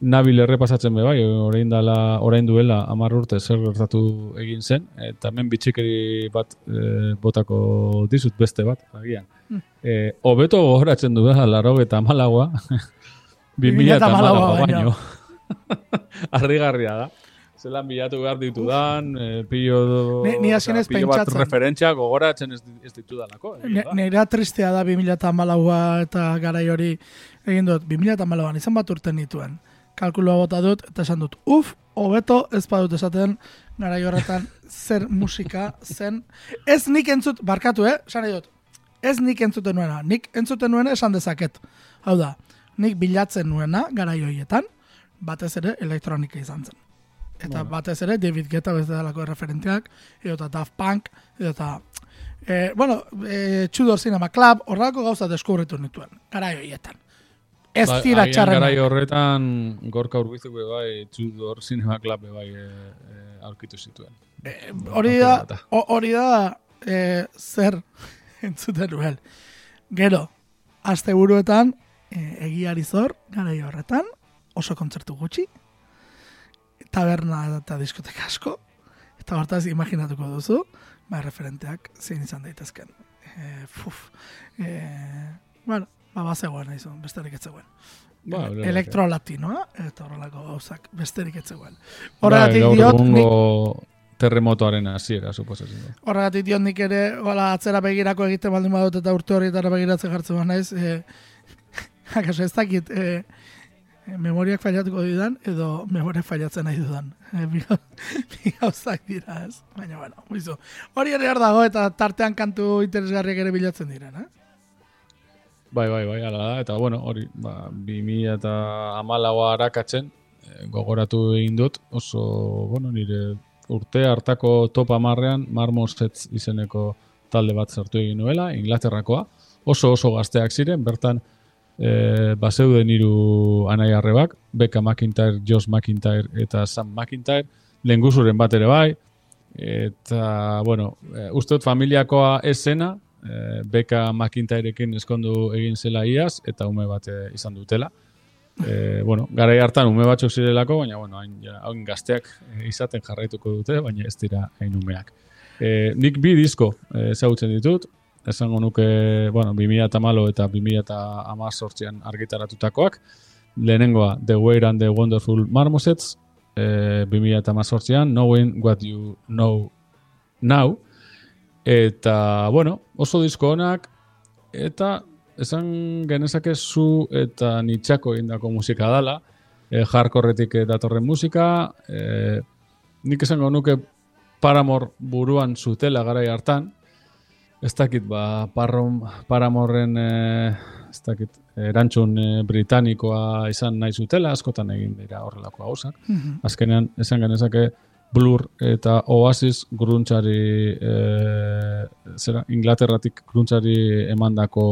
nabil errepasatzen be bai, orain dala, orain duela hamar urte zer gertatu egin zen, eta hemen bitxikeri bat e, botako dizut beste bat, agian. E, hobeto gogoratzen du da, laro (laughs) eta malagoa, 2000 eta 2014 malagoa baino. baino. (laughs) Arrigarria da. Zelan bilatu behar ditudan, e, pillo, Ni- ni hasien ez pillo bat referentzia gogoratzen ez, ez Ne, da. Neira tristea da 2008 eta garai hori egin dut 2008an izan bat urten nituen. Kalkulua bota dut eta esan dut, uf, hobeto ez badut esaten garai horretan zer musika zen. Ez nik entzut, barkatu, eh? Esan dut, ez nik entzuten nuena, nik entzuten nuena esan dezaket. Hau da, nik bilatzen nuena garai horietan, batez ere elektronika izan zen. Eta batez ere David Guetta beste dalako referenteak, eta Daft Punk, eta Eh, bueno, eh, Tudor Cinema Club, horrelako gauza deskubritu nituen, garai horietan. Ez Ba, dira agian txarrenak. Garai horretan gorka urbizuk be bai, Tudor Cinema Club bai e, e, aurkitu zituen. Eh, hori da, hori da eh, zer (laughs) entzuten nuen. Gero, aste buruetan, eh, egiari zor, garai horretan, oso kontzertu gutxi, taberna eta diskoteka asko, eta hortaz imaginatuko duzu, ba, referenteak zein izan daitezken. Eh, fuf, eh, bueno, ba, bazegoen izan, besterik ez zegoen. Ba, Ele- bere- elektro latinoa, eta horrelako gauzak besterik ez zegoen. Ba, Horregatik gaur diot, nik, egungo terremotoaren hasiera, suposatzen horregatik diot nik ere, hola, atzera begirako egiten baldin badut eta urte horretara begiratzen jartzen ba naiz, e, (laughs) akaso ez dakit, e, memoriak fallatuko didan, edo memoriak fallatzen nahi dudan. E, bi, gau- (laughs) bi gauzak dira, ez? Baina, bueno, buizu. Hori ere hor dago, eta tartean kantu interesgarriak ere bilatzen diren, eh? Bai, bai, bai, ala da. Eta, bueno, hori, ba, 2000 eta amalagoa harakatzen, eh, gogoratu egin dut, oso, bueno, nire urte hartako top amarrean, Marmosets izeneko talde bat sartu egin nuela, Inglaterrakoa, oso oso gazteak ziren, bertan e, bazeuden hiru anai arrebak, Becca McIntyre, Josh McIntyre eta Sam McIntyre, lenguzuren bat ere bai, eta, bueno, e, uste dut familiakoa esena, e, Becca McIntyreekin eskondu egin zela iaz, eta ume bat e, izan dutela. E, bueno, garai hartan ume batzuk zirelako, baina bueno, hain, ja, hain gazteak izaten jarraituko dute, baina ez dira hain umeak. E, nik bi disko e, ezagutzen ditut, esango nuke, bueno, 2008 eta 2018an argitaratutakoak. Lehenengoa, The Weird and the Wonderful Marmosets, e, 2018an, Knowing What You Know Now. Eta, bueno, oso disko honak, eta esan genezake zu eta nitxako indako musika dala, e, hardcoretik eh, datorren musika, e, nik esango nuke Paramor buruan zutela garai hartan, ez dakit, ba, parrom, Paramorren, e, ez dakit, erantzun e, britanikoa izan nahi zutela, askotan egin dira horrelako gauzak. Azkenean, esan genezake, Blur eta Oasis gruntzari e, zera, Inglaterratik gruntzari emandako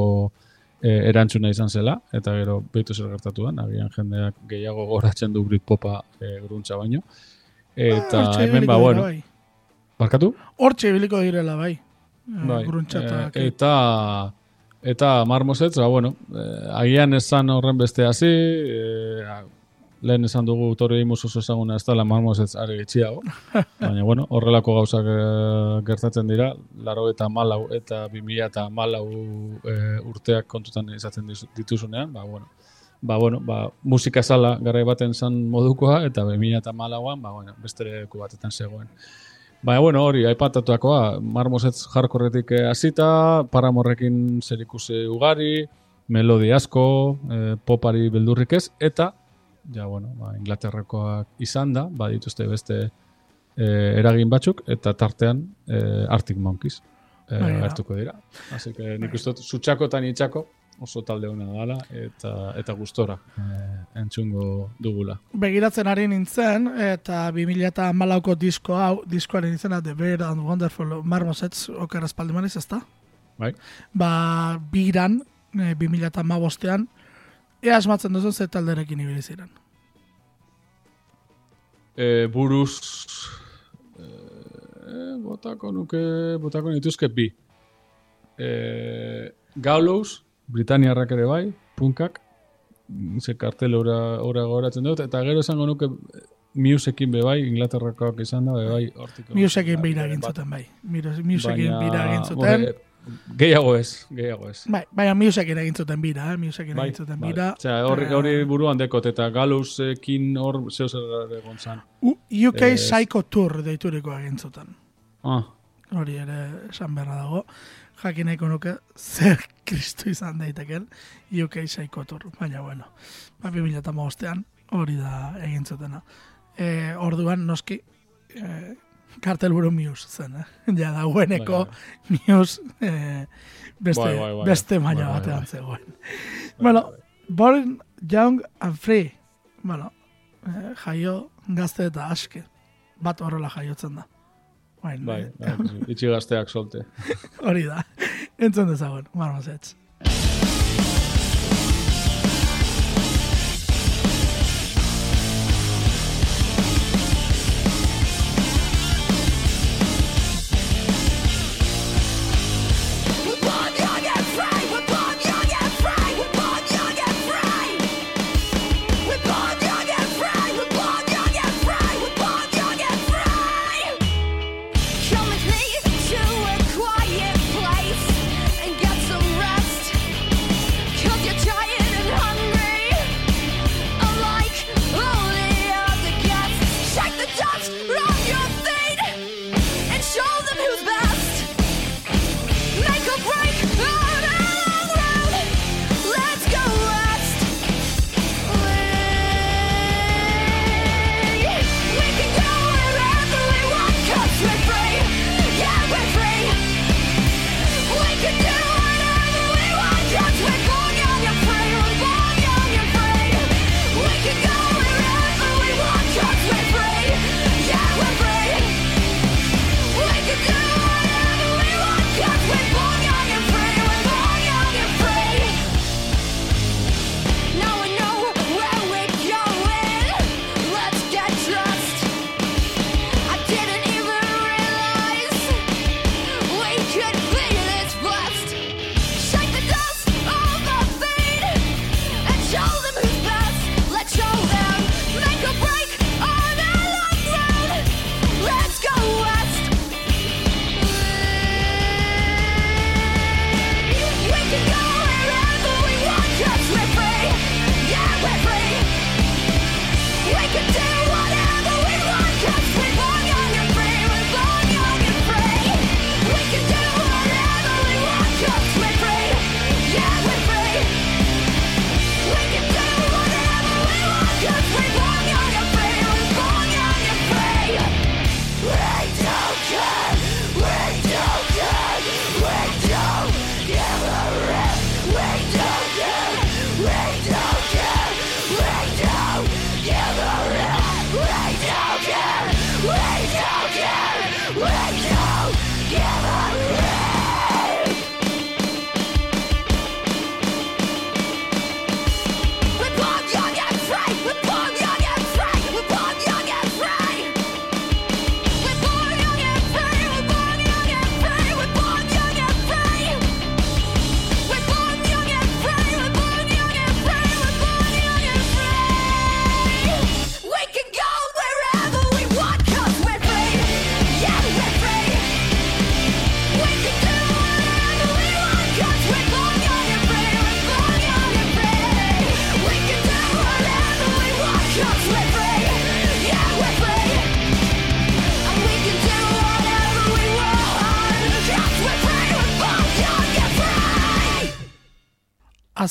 e, erantzuna izan zela, eta gero behitu zer gertatu den, agian jendeak gehiago goratzen du Britpopa e, gruntza baino. Eta Hortxe hemen, ba, bueno, bai. barkatu? Hortxe ibiliko direla, bai. Bai, Gruntxatak. e, eta eta marmosetz, ba, bueno, eh, agian esan horren beste hasi, eh, a- lehen esan dugu Tori Amos oso ezaguna ez dela marmosetz are gitxiago, (laughs) baina bueno, horrelako gauzak eh, gertatzen dira, laro eta malau eta 2000 eta malau eh, urteak kontutan izaten dizu- dituzunean, ba, bueno, ba, bueno, ba, musika sala garai baten zan modukoa, eta 2000 eta malauan, ba, bueno, beste leku batetan zegoen. Baina, bueno, hori, aipatatuakoa, marmosetz jarkorretik eh, hasita, paramorrekin zer ugari, melodi asko, eh, popari beldurrik ez, eta, ja, bueno, ba, Inglaterrakoak izan da, badituzte beste eh, eragin batzuk, eta tartean eh, Arctic Monkeys da. hartuko dira. Así que nik uste dut, zutxako eta nitxako, oso talde hona dala, eta, eta gustora eh, entzungo dugula. begiratzen ari nintzen, eta 2008ko disko hau, diskoaren izena The Weird and Wonderful Marmosets, oker espaldimaniz, ez da? Bai? Ba, biran, e, 2008an, ea asmatzen duzun ze talderekin ibili ziren. e, buruz e, botako nuke botako nituzke bi e, Gallows Britaniarrak ere bai punkak ze kartel ora, ora goratzen dut eta gero esango nuke Musekin be bai, Inglaterrakoak izan da, be bai, hortik. Musekin bira egin zuten, bai. Musekin Baina, bira egin zuten. bueno, gehiago ez, gehiago ez. Bai, baina Musekin egin zuten bira, eh? Musekin Bai, egin zuten bai. bira. Osea, hori, Eh, hori buruan dekot, eta Gallowsekin hor zeo zer egon zan. U- UK Ez. Psycho Tour deituriko egin zuten. Ah, Hori ere esan beharra dago. Jakin nahiko nuke zer (laughs) kristu izan daiteken UK Psycho Tour. Baina bueno, ba, 2008an hori da egin zutena. E, orduan noski e, kartelburu Muse zen, eh? (laughs) Ja dagoeneko Muse e, beste, Bai, bai, bai. beste maila Bai, bai, batean bai. zegoen. bueno, Born Young and Free. Bueno, eh, jaio gazte eta aske. Bat horrela jaiotzen da. Bain, bai, eh, bai, (laughs) itxi gazteak solte. Hori da. Entzun dezagun, marmosetz.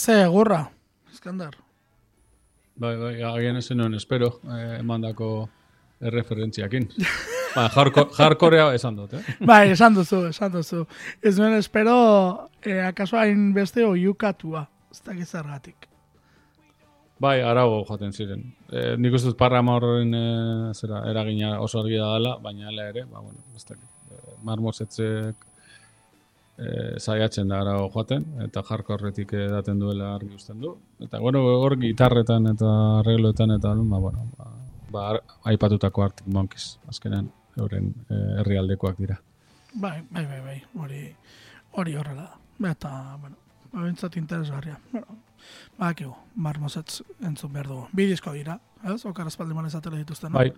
Haze egurra, Iskandar. Bai, bai, agian ez nuen espero, eh, emandako erreferentziakin. (laughs) ba, jarko, jarkorea esan dut, eh? Bai, esan duzu, esan duzu. Ez nuen espero, eh, akaso hain beste oiukatua, ez dakit zergatik. Bai, arago joaten ziren. E, nik uste dut parra horren e, zera, eragina oso argia da dela, baina ere, ba, bueno, ez dakit. E, marmosetzek e, saiatzen da arago joaten, eta jarko horretik edaten duela argi usten du. Eta, bueno, hor gitarretan eta arregloetan eta, ba, bueno, ba, ba, aipatutako Arctic Monkeys, azkenean, euren e, herrialdekoak dira. Bai, bai, bai, bai, hori, hori horrela da. Eta, bueno, babentzat interesgarria. Bueno, badakigu, marmosetz entzun behar dugu. Bi disko dira, ez? Okar espaldiman ezatela dituzten. no? Bai,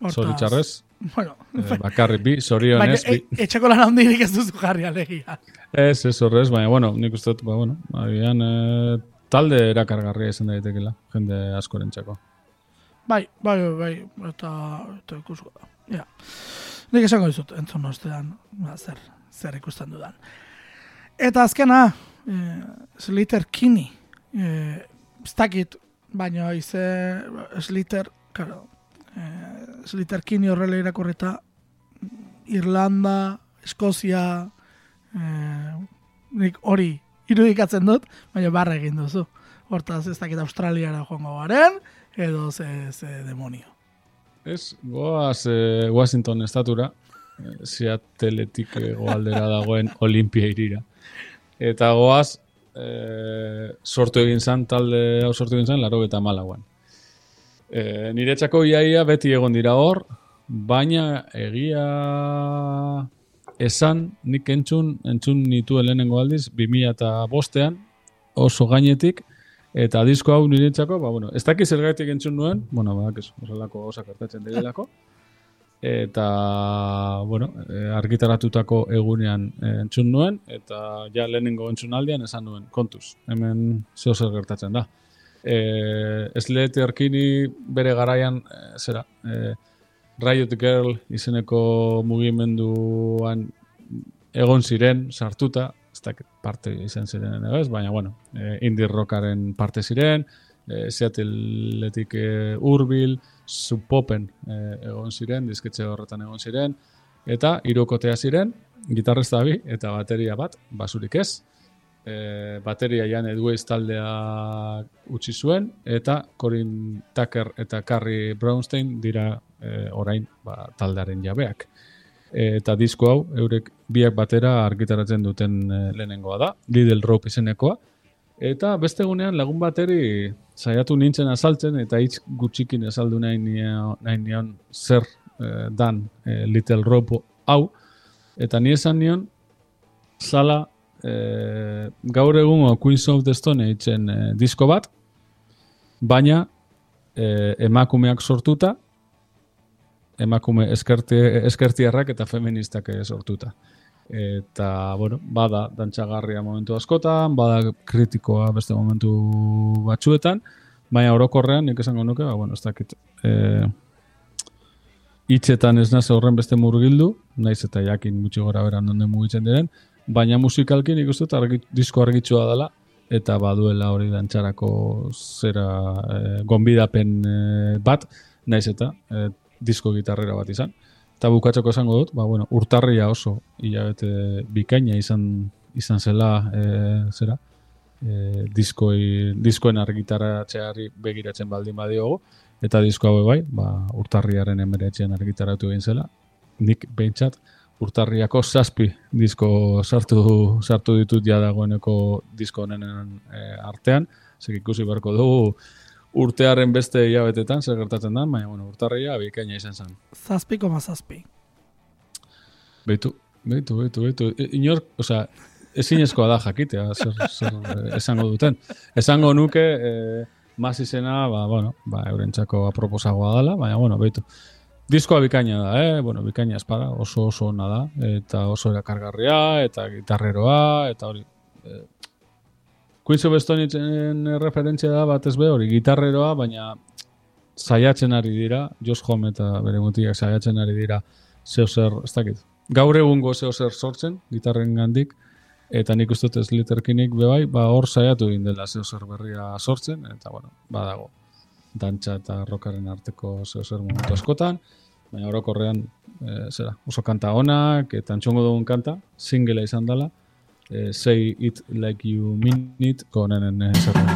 Hortaz, zoritxarrez, Bueno, e, bakarrik bi, baina zorionez, bi. e, etxeko lan handirik ez duzu jarri alegia. Ez, ez horrez, baina, bueno, nik uste dut, ba, bueno, agian e, talde erakargarria izan daitekela, jende askorentzako. Bai, bai, bai, bai, eta, eta ikusko da. Ja. Nik esango dizut, entzun ostean, ba, zer, zer ikusten dudan. Eta azkena, eh, Sliter Kini, eh, ez dakit, baina ize, Sliter, karo, eh, Sliter Kini horrela irakurrita, Irlanda, Eskozia, eh, nik hori irudikatzen dut, baina barra egin duzu. Hortaz, ez dakit Australiara joango garen, edo ze, ze demonio. Ez, goaz e, Washington estatura, e, Seattleetik e, goaldera dagoen Olimpia irira. Eta goaz, e, sortu egin zan, talde hau sortu egin zan, laro eta malauan. E, niretzako iaia beti egon dira hor, baina egia esan, nik entzun, entzun nituen lehenengo aldiz, 2000 eta bostean, oso gainetik, eta disko hau niretzako, ba, bueno, ez dakiz zergatik entzun nuen, bueno, ba, horrelako osak gertatzen direlako, eta, bueno, e, argitaratutako egunean e, entzun nuen, eta ja lehenengo entzun aldian esan nuen, kontuz, hemen zeo zer gertatzen da. E, Slate Erkini bere garaian, zera, e, Riot Girl izeneko mugimenduan egon ziren, sartuta, ez dakit parte izan ziren ez, baina bueno, e, indie rockaren parte ziren, e, Seattleetik e, urbil, Supopen e, egon ziren, disketxe horretan egon ziren, eta hirukotea ziren, gitarrista bi eta bateria bat, basurik ez, e, bateria jan Edways taldea utzi zuen, eta Corin Tucker eta Carrie Brownstein dira e, orain ba, taldearen jabeak. E, eta disko hau, eurek biak batera argitaratzen duten e, lehenengoa da, Lidl Rope izenekoa, eta beste egunean lagun bateri saiatu nintzen azaltzen, eta hitz gutxikin azaldu nahi, nahi nion zer e, dan e, Little Rope hau, eta ni esan nion, zala e, gaur egungo Queens of the Stone Ageen e, disko bat, baina e, emakumeak sortuta, emakume eskerti, eskertiarrak eta feministak eh, sortuta. Eta, bueno, bada dantxagarria momentu askotan, bada kritikoa beste momentu batzuetan, baina orokorrean nik esango nuke, ba, bueno, ez dakit, e, hitzetan ez naz horren beste murgildu, naiz eta jakin gutxi gora beran donde mugitzen diren, baina musikalki nik uste argi, disko argitsua dela, eta baduela hori dantxarako zera e, gonbidapen e, bat, naiz eta e, disko gitarrera bat izan. Eta bukatzeko esango dut, ba, bueno, urtarria oso hilabete bikaina izan izan zela e, zera e, diskoi, diskoen argitaratzeari begiratzen baldin badiogu eta disko hau bai, ba, urtarriaren emeretzean argitaratu egin zela. Nik behintzat urtarriako zazpi disko sartu, sartu ditut ja dagoeneko disko honen e, artean, zer ikusi beharko dugu urtearen beste hilabetetan zer gertatzen da, baina bueno, urtarria bikaina izan zen. Zazpi koma zazpi. Beitu, beitu, beitu, beitu. E, Inor, osea, ezinezkoa da jakitea, zer, zer esango duten. Esango nuke, eh, mas izena, ba, bueno, ba, eurentzako aproposagoa dela, baina, bueno, beitu. Diskoa bikaina da, eh? Bueno, bikaina espada, oso oso ona da, eta oso erakargarria, eta gitarreroa, eta hori, eh, Queens of Stone Ageen referentzia da batez be hori gitarreroa, baina saiatzen ari dira, Josh Homme eta bere mutiak saiatzen ari dira zeo zer, ez dakit, gaur egungo zeo zer sortzen, gitarren gandik, eta nik uste dut Slitterkinik bebai, ba hor saiatu egin dela zeo zer berria sortzen, eta bueno, badago dantxa eta rockaren arteko zeo zer momentu askotan, baina orokorrean e, zera, oso kanta onak, eta antxongo dugun kanta, singlea izan dela, Say It Like You Mean It, konenen zerren.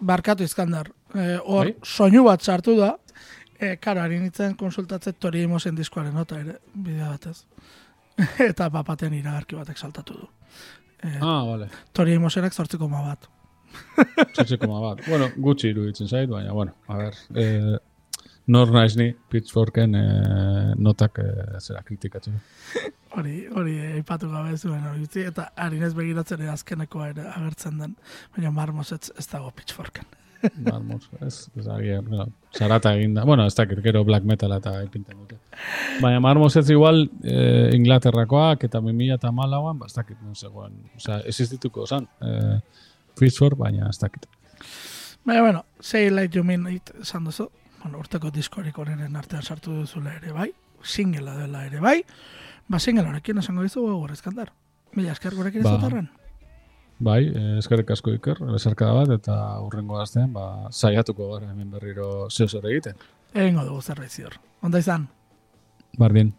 Barkatu izkandar. Eh, hor, Bai? soinu bat sartu da, e, karo, harin nintzen konsultatze Tori Emosen diskoaren nota ere, bidea batez. (laughs) eta papaten iragarki batek saltatu du. Ah, vale. Tori Emosenak zortziko ma bat. Zortzikoma bat. Bueno, gutxi iruditzen zait, baina, bueno, a ber, eh, nor naiz ni Pitchforken eh, notak eh, zera kritikatzen. Hori, hori aipatu gabe zuen hori utzi, eta harinez begiratzen azkenekoa ere agertzen den, baina marmos ez, ez dago pitchforken. Marmos, ez, ez agian, bueno, zarata eginda. Bueno, ez dakit, gero black metal eta ipinten dute. Baina Marmos ez igual eh, Inglaterrakoak eta 2000 eta malauan, ba, ez dakit, non zegoen. Osa, existituko zan, eh, Pitchfork, baina ez dakit. Baina, bueno, Say Like You Mean It esan duzu, bueno, urteko diskorik onenen artean sartu duzula ere bai, singela dela ere bai, ba single horrekin esango dizu gaur eskandar. Mila esker gurekin Ba. izatarren. Bai, eh, eskerrik asko iker, bezarkada bat, eta urrengo astean, ba, saiatuko gara hemen berriro zeo zer egiten. Egingo dugu zerbait zior. Onda izan. Bardin.